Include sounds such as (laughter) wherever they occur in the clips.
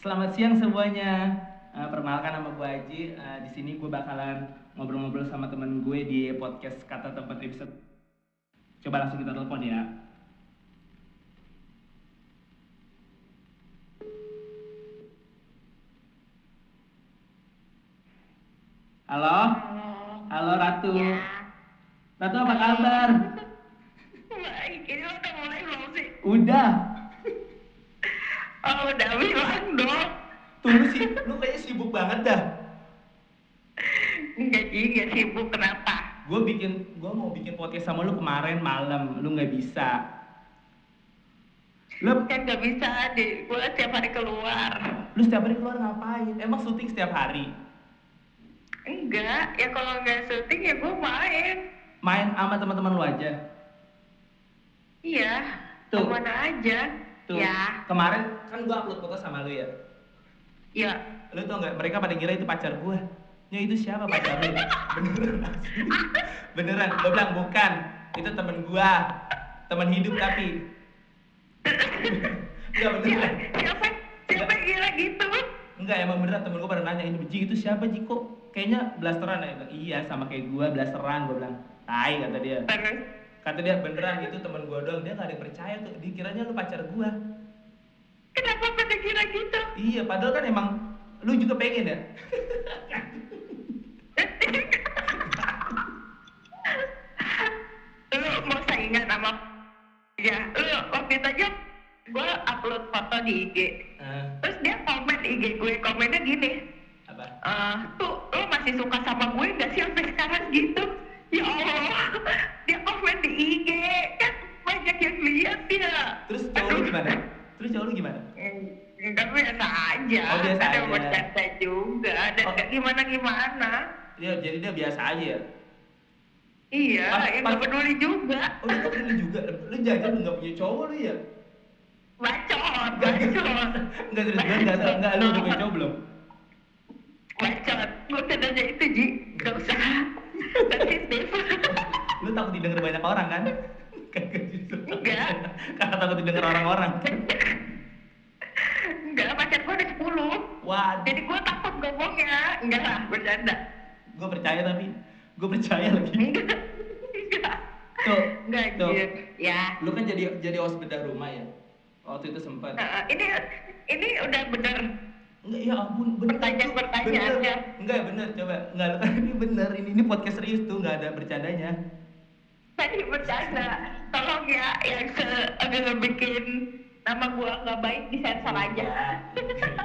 Selamat siang semuanya. Eh, perkenalkan nama gue Aji. Eh, di sini gue bakalan ngobrol-ngobrol sama temen gue di podcast Kata Tempat Episode. Coba langsung kita telepon ya. Halo? Halo Ratu. Ya. Ratu apa kabar? (laughs) Baik, ini udah mulai belum sih? Udah. Oh, udah bilang dong. Tunggu sih, lu kayaknya sibuk banget dah. Enggak juga sibuk, kenapa? Gue bikin, gue mau bikin podcast sama lu kemarin malam, lu nggak bisa. Lu, Kan gak bisa, di gue tiap hari keluar. lu setiap hari keluar ngapain? Emang syuting setiap hari? Enggak, ya kalau nggak syuting ya gue main. Main sama teman-teman lu aja. Iya, Tuh. ke mana aja. Tuh, Ya, kemarin kan gue upload foto sama lu ya. ya. Lu tau nggak? Mereka pada kira itu pacar gue. Ya itu siapa pacar lu? (laughs) Beneran. Beneran. Gue bilang bukan. Itu temen gue. Temen hidup tapi. (coughs) Enggak beneran. Siapa, siapa, gila gitu? Enggak emang beneran temen gue pada nanya ini Ji itu siapa Ji kok kayaknya blasteran ya iya sama kayak gue blasteran gue bilang tai kata dia Terus, kata dia beneran itu temen gue doang. Dia gak ada yang percaya tuh. Dikiranya lu pacar gue kenapa pada gila gitu? iya padahal kan emang lu juga pengen ya? Lu mau saingan sama ya lu waktu itu aja gue upload foto di IG Eh, terus dia komen IG gue. Komennya gini. Apa? Eh tuh lu masih suka sama gue gak sih sampai sekarang? Gitu ya Allah dia komen di IG kan banyak yang lihat ya terus cowok lu gimana terus cowok lu gimana enggak biasa aja Oh, biasa ada aja. bercanda juga dan Oh. gak gimana dia jadi dia biasa aja ya? Iya Pas- ya pas- gak peduli juga. Oh tuh lu juga? Lu jajan nggak punya cowok lu ya? Bacot Enggak, bacot. enggak terus gue enggak tahu enggak lu udah punya cowok belum? Bacot gue udah nanya itu Ji. Gak usah. Sensitif. Lu takut didengar banyak orang kan. Enggak. karena takut didengar orang-orang. Enggak pacar gue ada 10 wah jadi gue takut ngomongnya enggak lah bercanda. Gue percaya tapi gue percaya lagi. Enggak. (laughs) Enggak tuh enggak tuh. anjir ya. Lu kan jadi jadi host bedah rumah ya? Waktu itu sempat. Nah, ini ini udah bener. Enggak ya ampun bener. Pertanyaan-pertanyaannya. Bener. enggak ya bener coba. Enggak lu kan ini bener ini ini podcast serius tuh enggak ada bercandanya. Tadi bercanda. Tolong ya yang se agak bikin nama gue nggak baik disensor aja. (laughs)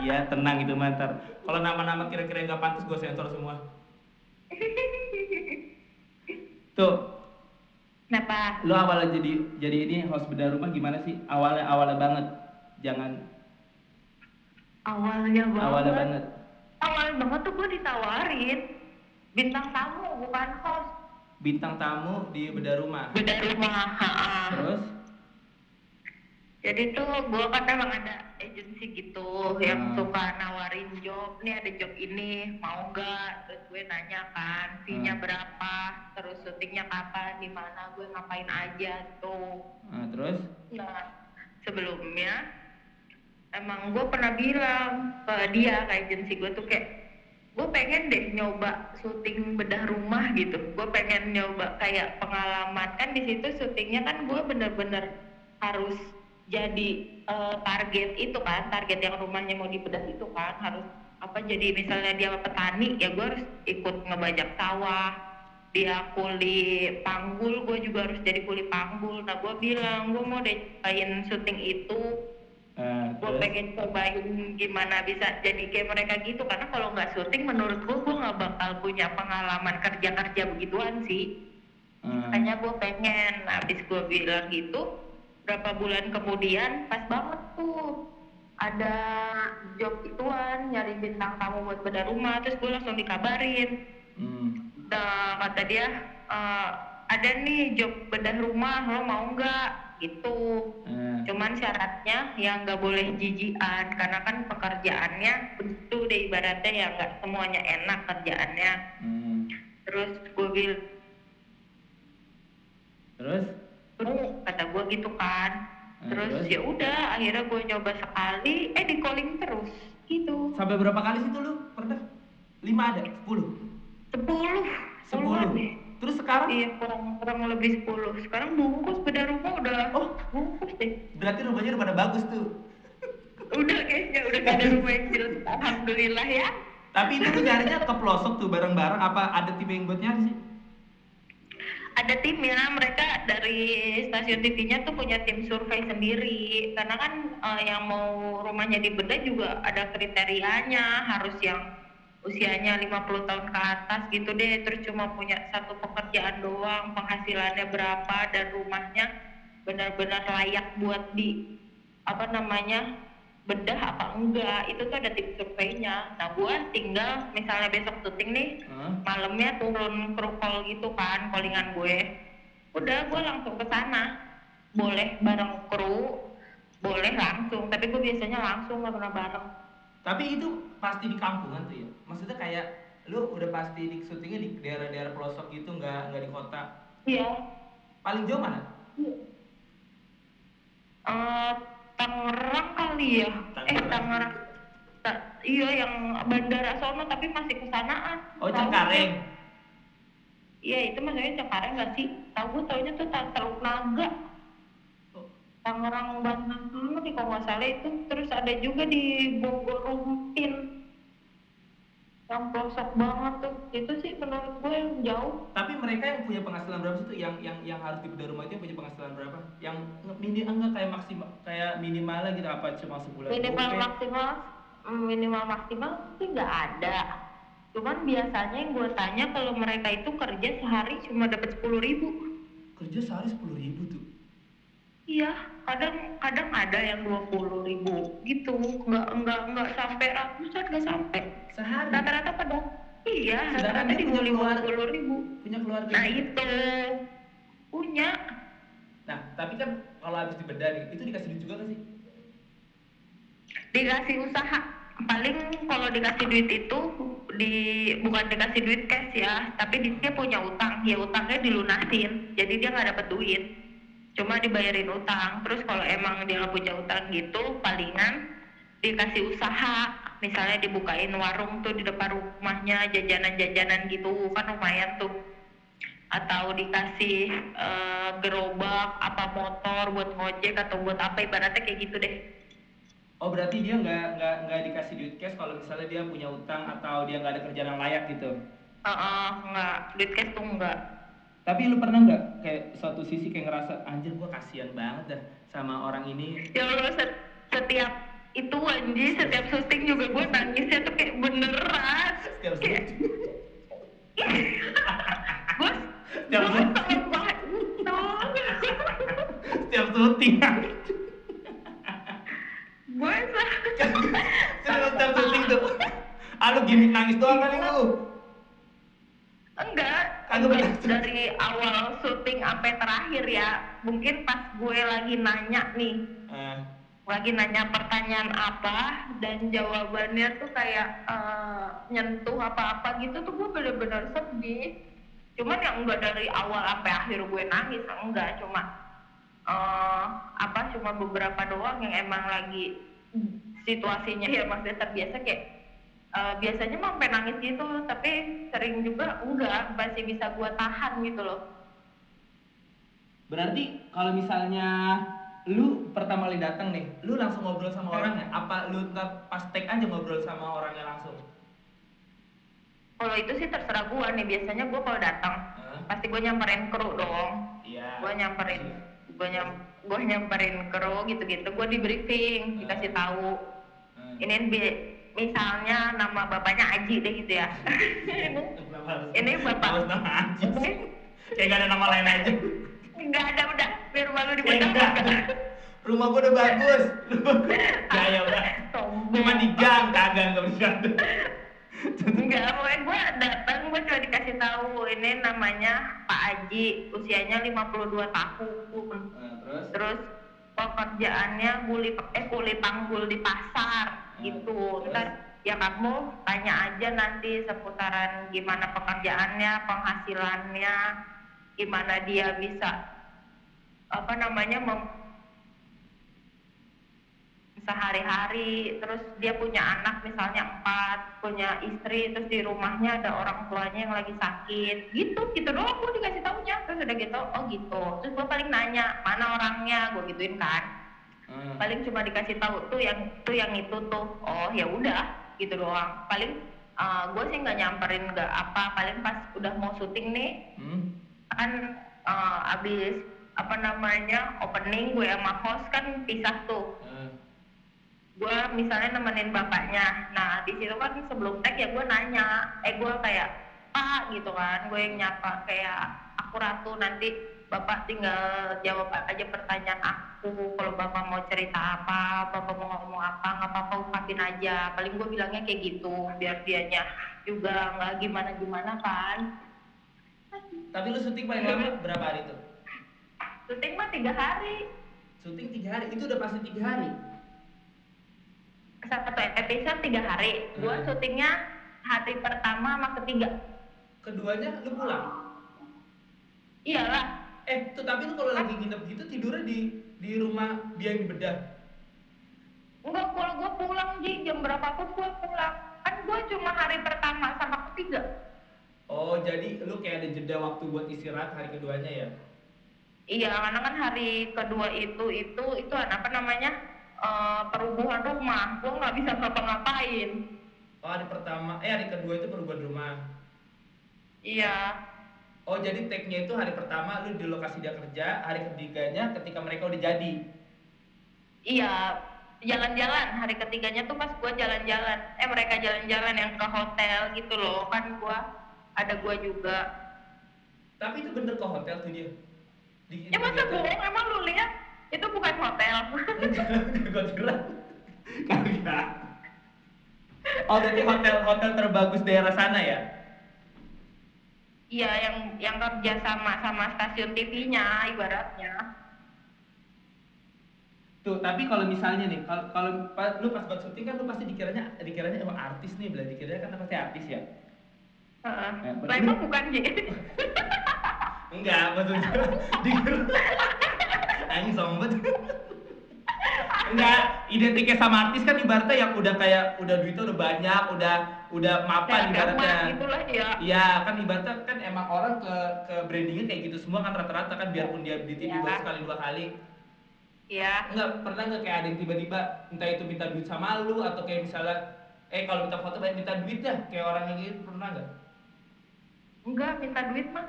Iya tenang itu mantar kalau nama-nama kira-kira nggak pantas gue sensor semua. (laughs) Tuh. Kenapa? Lu awalnya jadi jadi ini host bedah rumah gimana sih? Awalnya awalnya banget. Jangan. Awalnya banget? Awalnya banget. Awal banget tuh gue ditawarin. Bintang tamu bukan host. Bintang tamu di bedah rumah. Beda rumah terus jadi tuh gue kan emang ada agensi gitu yang Hmm. suka nawarin job nih ada job ini mau nggak? Terus gue nanya kan fee-nya Hmm. berapa? Terus syutingnya kapan? Di mana? Gue ngapain aja tuh nah, terus? Nah sebelumnya emang gue pernah bilang ke dia ke agensi gue tuh kayak gue pengen deh nyoba syuting bedah rumah gitu. Gue pengen nyoba kayak pengalaman. Kan di situ syutingnya kan gue bener-bener harus jadi eh, target itu kan target yang rumahnya mau dibedah itu kan harus apa jadi misalnya dia petani ya gue harus ikut ngebajak sawah dia kuli panggul gue juga harus jadi kuli panggul. Nah gue bilang gue mau deh cobain syuting itu? Nah, gue terus? pengen cobain gimana bisa jadi kayak mereka gitu karena kalau nggak syuting menurut gue gue nggak bakal punya pengalaman kerja kerja begituan sih. Hmm. makanya gue pengen habis gue bilang gitu berapa bulan kemudian pas banget tuh. Ada job ituan nyari bintang tamu buat bedah rumah terus gue langsung dikabarin. Hmm. Nah, kata dia "Eh, ada nih job bedah rumah lo mau nggak? Gitu. Nah, cuman syaratnya yang nggak boleh jijian karena kan pekerjaannya itu deh ibaratnya ya nggak semuanya enak kerjaannya. Hmm. terus gue bilang terus "Oh," kata gue gitu kan Nah, terus ya udah akhirnya gue nyoba sekali eh di calling terus sampai berapa kali sih tuh lu pernah? Lima ada? Sepuluh? sepuluh Sepuluh? Terus sekarang? iya kurang kurang lebih sepuluh sekarang bungkus beda rumah udah Oh. bungkus deh Berarti rumahnya udah pada bagus tuh. udah kayaknya udah gak ada rumah yang jelas alhamdulillah ya Tapi itu lu nyarinya ke pelosok tuh bareng-bareng apa ada tim yang buat nyari sih? Ada timnya mereka dari stasiun TV-nya tuh punya tim survei sendiri. Karena kan eh, yang mau rumahnya dibedah juga ada kriterianya harus yang usianya 50 tahun ke atas gitu deh. Terus cuma punya satu pekerjaan doang penghasilannya berapa dan rumahnya benar-benar layak buat di apa namanya bedah apa enggak itu tuh ada tim surveinya nah gua tinggal misalnya besok syuting nih Hah? malamnya turun kru call gitu kan callingan gue udah gue langsung ke sana boleh bareng kru boleh langsung tapi gue biasanya langsung nggak pernah bareng Tapi itu pasti di kampungan tuh ya? Maksudnya kayak lu udah pasti di syutingnya di daerah-daerah pelosok gitu nggak nggak di kota. iya Paling jauh mana? Eh, Tangerang kali ya? Eh Tangerang. Tangerang. Ta- iya yang bandara sono tapi masih kesanaan. Oh Cengkareng. iya itu maksudnya Cengkareng nggak sih? Tahu gue taunya tuh Teluk Naga. Oh, Tangerang Banten dulu nih kalau nggak salah itu. Terus ada juga di Bogor Rumpin yang pelosok banget tuh itu sih menurut gue yang jauh Tapi mereka yang punya penghasilan berapa sih tuh? Yang yang yang harus di bedah rumah itu yang punya penghasilan berapa? Yang nge- mini enggak kayak maksimal kayak minimalnya gitu apa cuma sebulan? minimal Oke. maksimal mm, minimal maksimal sih nggak ada cuman biasanya yang gue tanya kalau mereka itu kerja sehari cuma dapat sepuluh ribu Kerja sehari sepuluh ribu tuh. Iya kadang kadang ada yang dua puluh ribu gitu. Nggak nggak nggak sampai ratusan nggak sampai. Sehari. rata-rata pada iya rata-rata di lima puluh ribu. Punya keluarga. nah itu. Punya. Nah, tapi kan kalau habis dibedah nih, itu dikasih duit juga gak sih? dikasih usaha. Paling kalau dikasih duit itu di bukan dikasih duit cash ya tapi di- dia punya utang. Ya utangnya dilunasin. Jadi dia nggak dapat duit cuma dibayarin utang. Terus kalau emang dia nggak punya utang gitu palingan dikasih usaha. Misalnya dibukain warung tuh di depan rumahnya jajanan-jajanan gitu. Kan lumayan tuh. Atau dikasih eh, gerobak apa motor buat ngojek atau buat apa. Ibaratnya kayak gitu deh. Oh berarti dia nggak nggak nggak dikasih duit cash kalau misalnya dia punya utang atau dia nggak ada kerjaan yang layak gitu. Heeh, nggak. Duit cash tuh nggak Tapi lu pernah nggak kayak suatu sisi kayak ngerasa anjir gua kasihan banget dah sama orang ini. ya Allah set- setiap itu anjir setiap syuting juga gue nangisnya tuh kayak beneran Setiap kayak syuting. (laughs) gue Setiap syuting. Setiap syuting. gue Setiap setiap syuting tuh. Ah lu gimmick nangis doang kali lu. enggak Bener. dari awal syuting sampai terakhir ya mungkin pas gue lagi nanya nih Eh, lagi nanya pertanyaan apa dan jawabannya tuh kayak eh, nyentuh apa-apa gitu tuh gue bener-bener sedih. Cuman yang enggak dari awal sampai akhir gue nangis enggak. Cuma eh, apa cuma beberapa doang yang emang lagi situasinya ya maksudnya terbiasa kayak eh, biasanya mah sampai nangis gitu tapi sering juga enggak masih bisa gue tahan gitu loh berarti kalau misalnya lu pertama kali datang nih, lu langsung ngobrol sama orangnya? Apa lu ntar pas take aja ngobrol sama orangnya langsung? kalau itu sih terserah gue nih biasanya gue kalau datang Hah? pasti gue nyamperin kru dong Iya. gue nyamperin gue nyam gue nyamperin kru gitu-gitu gue di briefing dikasih tahu Hmm. ini misalnya nama bapaknya Aji deh gitu ya ini (laughs) bapak. nama Aji Kayak gak ada nama lain aja. nggak ada udah biar malu enggak. Rumah gua udah bagus. (laughs) ya ya udah. Cuma di gang kagak enggak di gang. enggak pokoknya gue datang gue cuma dikasih tahu ini namanya Pak Aji usianya 52 tahun Nah, terus terus pekerjaannya kuli eh kuli panggul di pasar gitu. Ntar ya kamu tanya aja nanti seputaran gimana pekerjaannya penghasilannya gimana dia bisa apa namanya mem sehari-hari. Terus dia punya anak misalnya empat punya istri terus di rumahnya ada orang tuanya yang lagi sakit. Gitu gitu doang. Gue dikasih taunya. Terus udah gitu oh gitu. Terus gue paling nanya mana orangnya? Gue gituin kan Hmm. paling cuma dikasih tahu tuh yang tuh yang itu tuh oh ya udah gitu doang paling gue sih nggak nyamperin nggak apa paling pas udah mau syuting nih Hmm. kan uh, abis apa namanya opening gue sama host kan pisah tuh Hmm. gue misalnya nemenin bapaknya nah di situ kan sebelum tag ya gue nanya eh gue kayak pak gitu kan gue yang nyapa kayak aku ratu nanti bapak tinggal jawab aja pertanyaan aku kalau bapak mau cerita apa bapak mau ngomong apa nggak apa-apa ungkapin aja paling gue bilangnya kayak gitu biar dianya juga nggak gimana gimana kan Tapi lu syuting paling lama berapa hari tuh? syuting mah tiga hari Syuting tiga hari, itu udah pasti tiga hari. satu episode tiga hari gue Hmm. syutingnya hari pertama sama ketiga Keduanya lu pulang. iyalah Eh, tuh tapi lu kalau lagi nginep gitu tidurnya di di rumah dia yang dibedah. Enggak, kalau gue pulang Ji, jam berapapun gue pulang. Kan gue cuma hari pertama sama ketiga. Oh, jadi lu kayak ada jeda waktu buat istirahat hari keduanya ya? Iya, karena kan hari kedua itu itu itu apa namanya eh, perubahan rumah. Gue nggak bisa ngapa-ngapain. Oh, hari pertama, eh hari kedua itu perubahan rumah. Iya, Oh, jadi tag-nya itu hari pertama lu di lokasi dia kerja, hari ketiganya ketika mereka udah jadi. iya jalan-jalan. Hari ketiganya tuh pas gue jalan-jalan. Eh mereka jalan-jalan yang ke hotel gitu loh. Kan gue ada gue juga. Tapi itu bener ke hotel tuh dia. Di, Ya masa bohong? Emang lu lihat itu bukan hotel? (laughs) Gue kira. Kagak. Oh, berarti hotel-hotel terbagus daerah sana ya? Iya, yang yang kerja sama sama stasiun TV-nya ibaratnya. Tuh, tapi kalau misalnya nih, kalau kalau lu pas buat syuting kan lu pasti dikiranya dikiranya emang artis nih, belah dikiranya kan pasti artis ya. Heeh. Eh, Lah berarti- emang bukan Ji. (laughs) Enggak, maksudnya (laughs) dikira (laughs) Anjing sombet. Enggak, identiknya sama artis kan ibaratnya yang udah kayak udah duitnya udah banyak, udah udah mapan Kayak ibaratnya. Gitulah ya. Iya, kan ibaratnya kan emang orang ke ke brandingnya kayak gitu semua kan rata-rata kan biarpun dia di TV Iya. baru sekali dua kali. Iya. Enggak pernah nggak kayak ada yang tiba-tiba entah itu minta duit sama lu atau kayak misalnya eh kalau minta foto banyak minta duit dah kayak orang yang gitu pernah nggak? Enggak minta duit mah.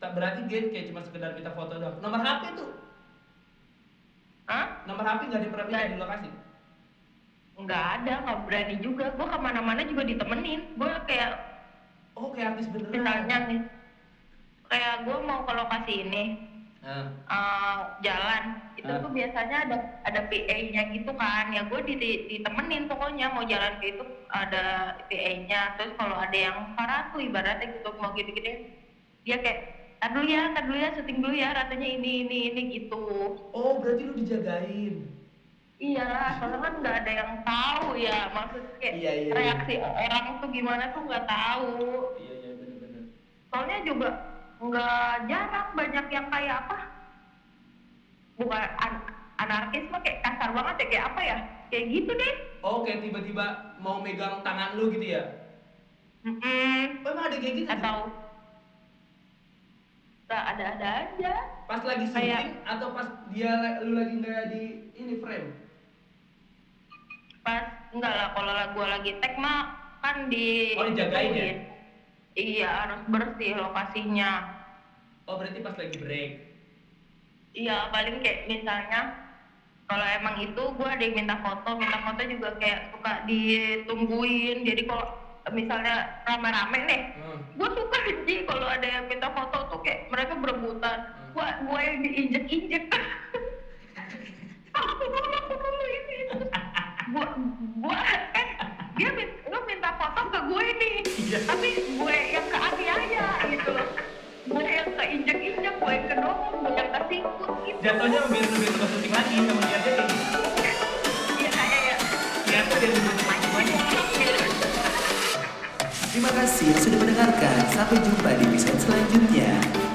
Tak berarti dia kayak cuma sekedar minta foto doang. Nomor HP tuh, Hah? nomor HP nggak Nggak. di lokasi. Enggak ada, nggak berani juga. Gue ke mana-mana juga ditemenin. Gue kayak Oh kayak artis beneran. misalnya nih, kayak gue mau ke lokasi ini, Nah, eh, jalan itu Ah. tuh biasanya ada ada PA-nya gitu kan ya gue di, di- ditemenin pokoknya mau jalan ke itu ada PA-nya terus kalau ada yang parah tuh ibaratnya gitu mau gini-gini dia kayak tar dulu ya tar dulu ya syuting dulu ya ratanya ini ini ini gitu oh berarti lu dijagain. iya soalnya kan nggak ada yang tahu ya maksudnya kayak Iya, iya, iya. reaksi orang tuh gimana tuh nggak tahu Iya iya bener-bener. soalnya juga nggak jarang banyak yang kayak apa bukan an- anarkis mah kayak kasar banget ya kayak apa ya kayak gitu deh Oh kayak tiba-tiba mau megang tangan lu gitu ya? Mm-mm. Oh, emang ada kayak gitu? atau nggak ada-ada aja Pas lagi Kayak- syuting atau pas dia lu lagi nggak di ini frame? pas enggak lah kalau gua lagi tag mah kan di Oh, dijagain ya? ituin. iya harus bersih lokasinya Oh berarti pas lagi break. Iya, paling kayak misalnya kalau emang itu gue ada yang minta foto, minta foto juga kayak suka ditungguin. Jadi kalau misalnya rame-rame nih, Hmm. gue suka sih kalau ada yang minta foto tuh kayak mereka berebutan. Hmm. Gua gue yang diinjek-injek. (laughs) aku dulu ini. Gue, gue kan dia lu minta foto ke gue nih, Iya. tapi gue yang ke aniaya gitu loh. Gue yang keinjek-injek, gue yang kedorong, gue yang kesingkut gitu. Jatuhnya biar lu syuting lagi sama dia kayak gitu. Kasih yang sudah mendengarkan. Sampai jumpa di episode selanjutnya.